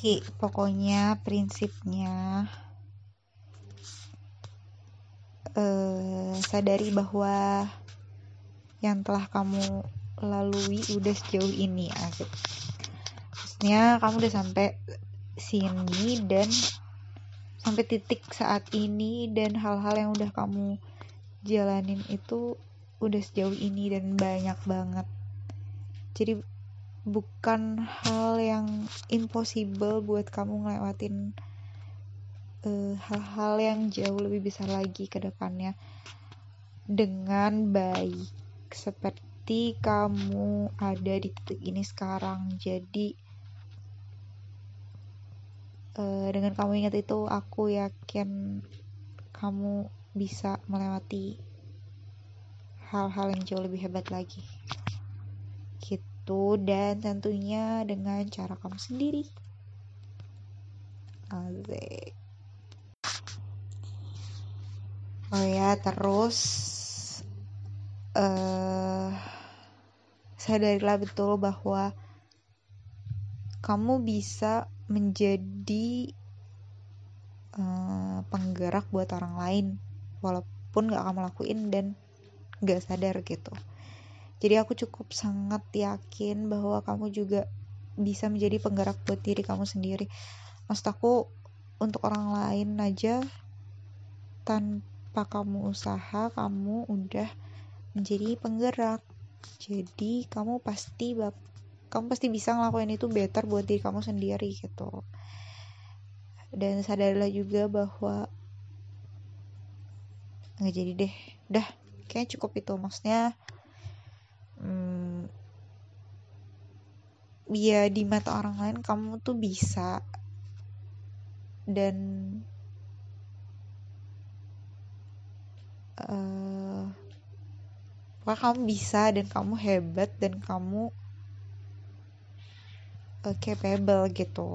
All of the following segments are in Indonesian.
Ki, pokoknya prinsipnya eh, sadari bahwa yang telah kamu lalui udah sejauh ini asik. Maksudnya kamu udah sampai sini dan sampai titik saat ini dan hal-hal yang udah kamu jalanin itu udah sejauh ini dan banyak banget. Jadi bukan hal yang impossible buat kamu ngelewatin eh, hal-hal uh, yang jauh lebih besar lagi ke depannya. Dengan baik seperti kamu ada di titik ini sekarang. Jadi uh, dengan kamu ingat itu aku yakin kamu bisa melewati hal-hal yang jauh lebih hebat lagi gitu dan tentunya dengan cara kamu sendiri Asik. oh ya terus uh, sadarilah betul bahwa kamu bisa menjadi uh, penggerak buat orang lain walaupun gak kamu lakuin dan gak sadar gitu jadi aku cukup sangat yakin bahwa kamu juga bisa menjadi penggerak buat diri kamu sendiri. Maksud aku untuk orang lain aja tanpa kamu usaha kamu udah menjadi penggerak. Jadi kamu pasti bak kamu pasti bisa ngelakuin itu better buat diri kamu sendiri gitu. Dan sadarlah juga bahwa nggak jadi deh. Dah kayaknya cukup itu. Maksudnya hmm, ya di mata orang lain kamu tuh bisa. Dan uh, kamu bisa dan kamu hebat dan kamu uh, capable gitu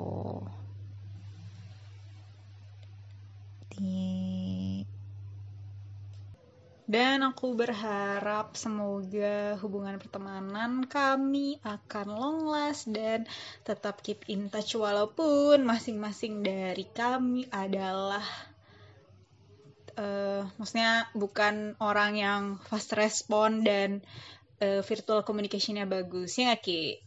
dan aku berharap semoga hubungan pertemanan kami akan long last dan tetap keep in touch walaupun masing-masing dari kami adalah uh, maksudnya bukan orang yang fast respon dan uh, virtual communicationnya bagus ya gak Ki?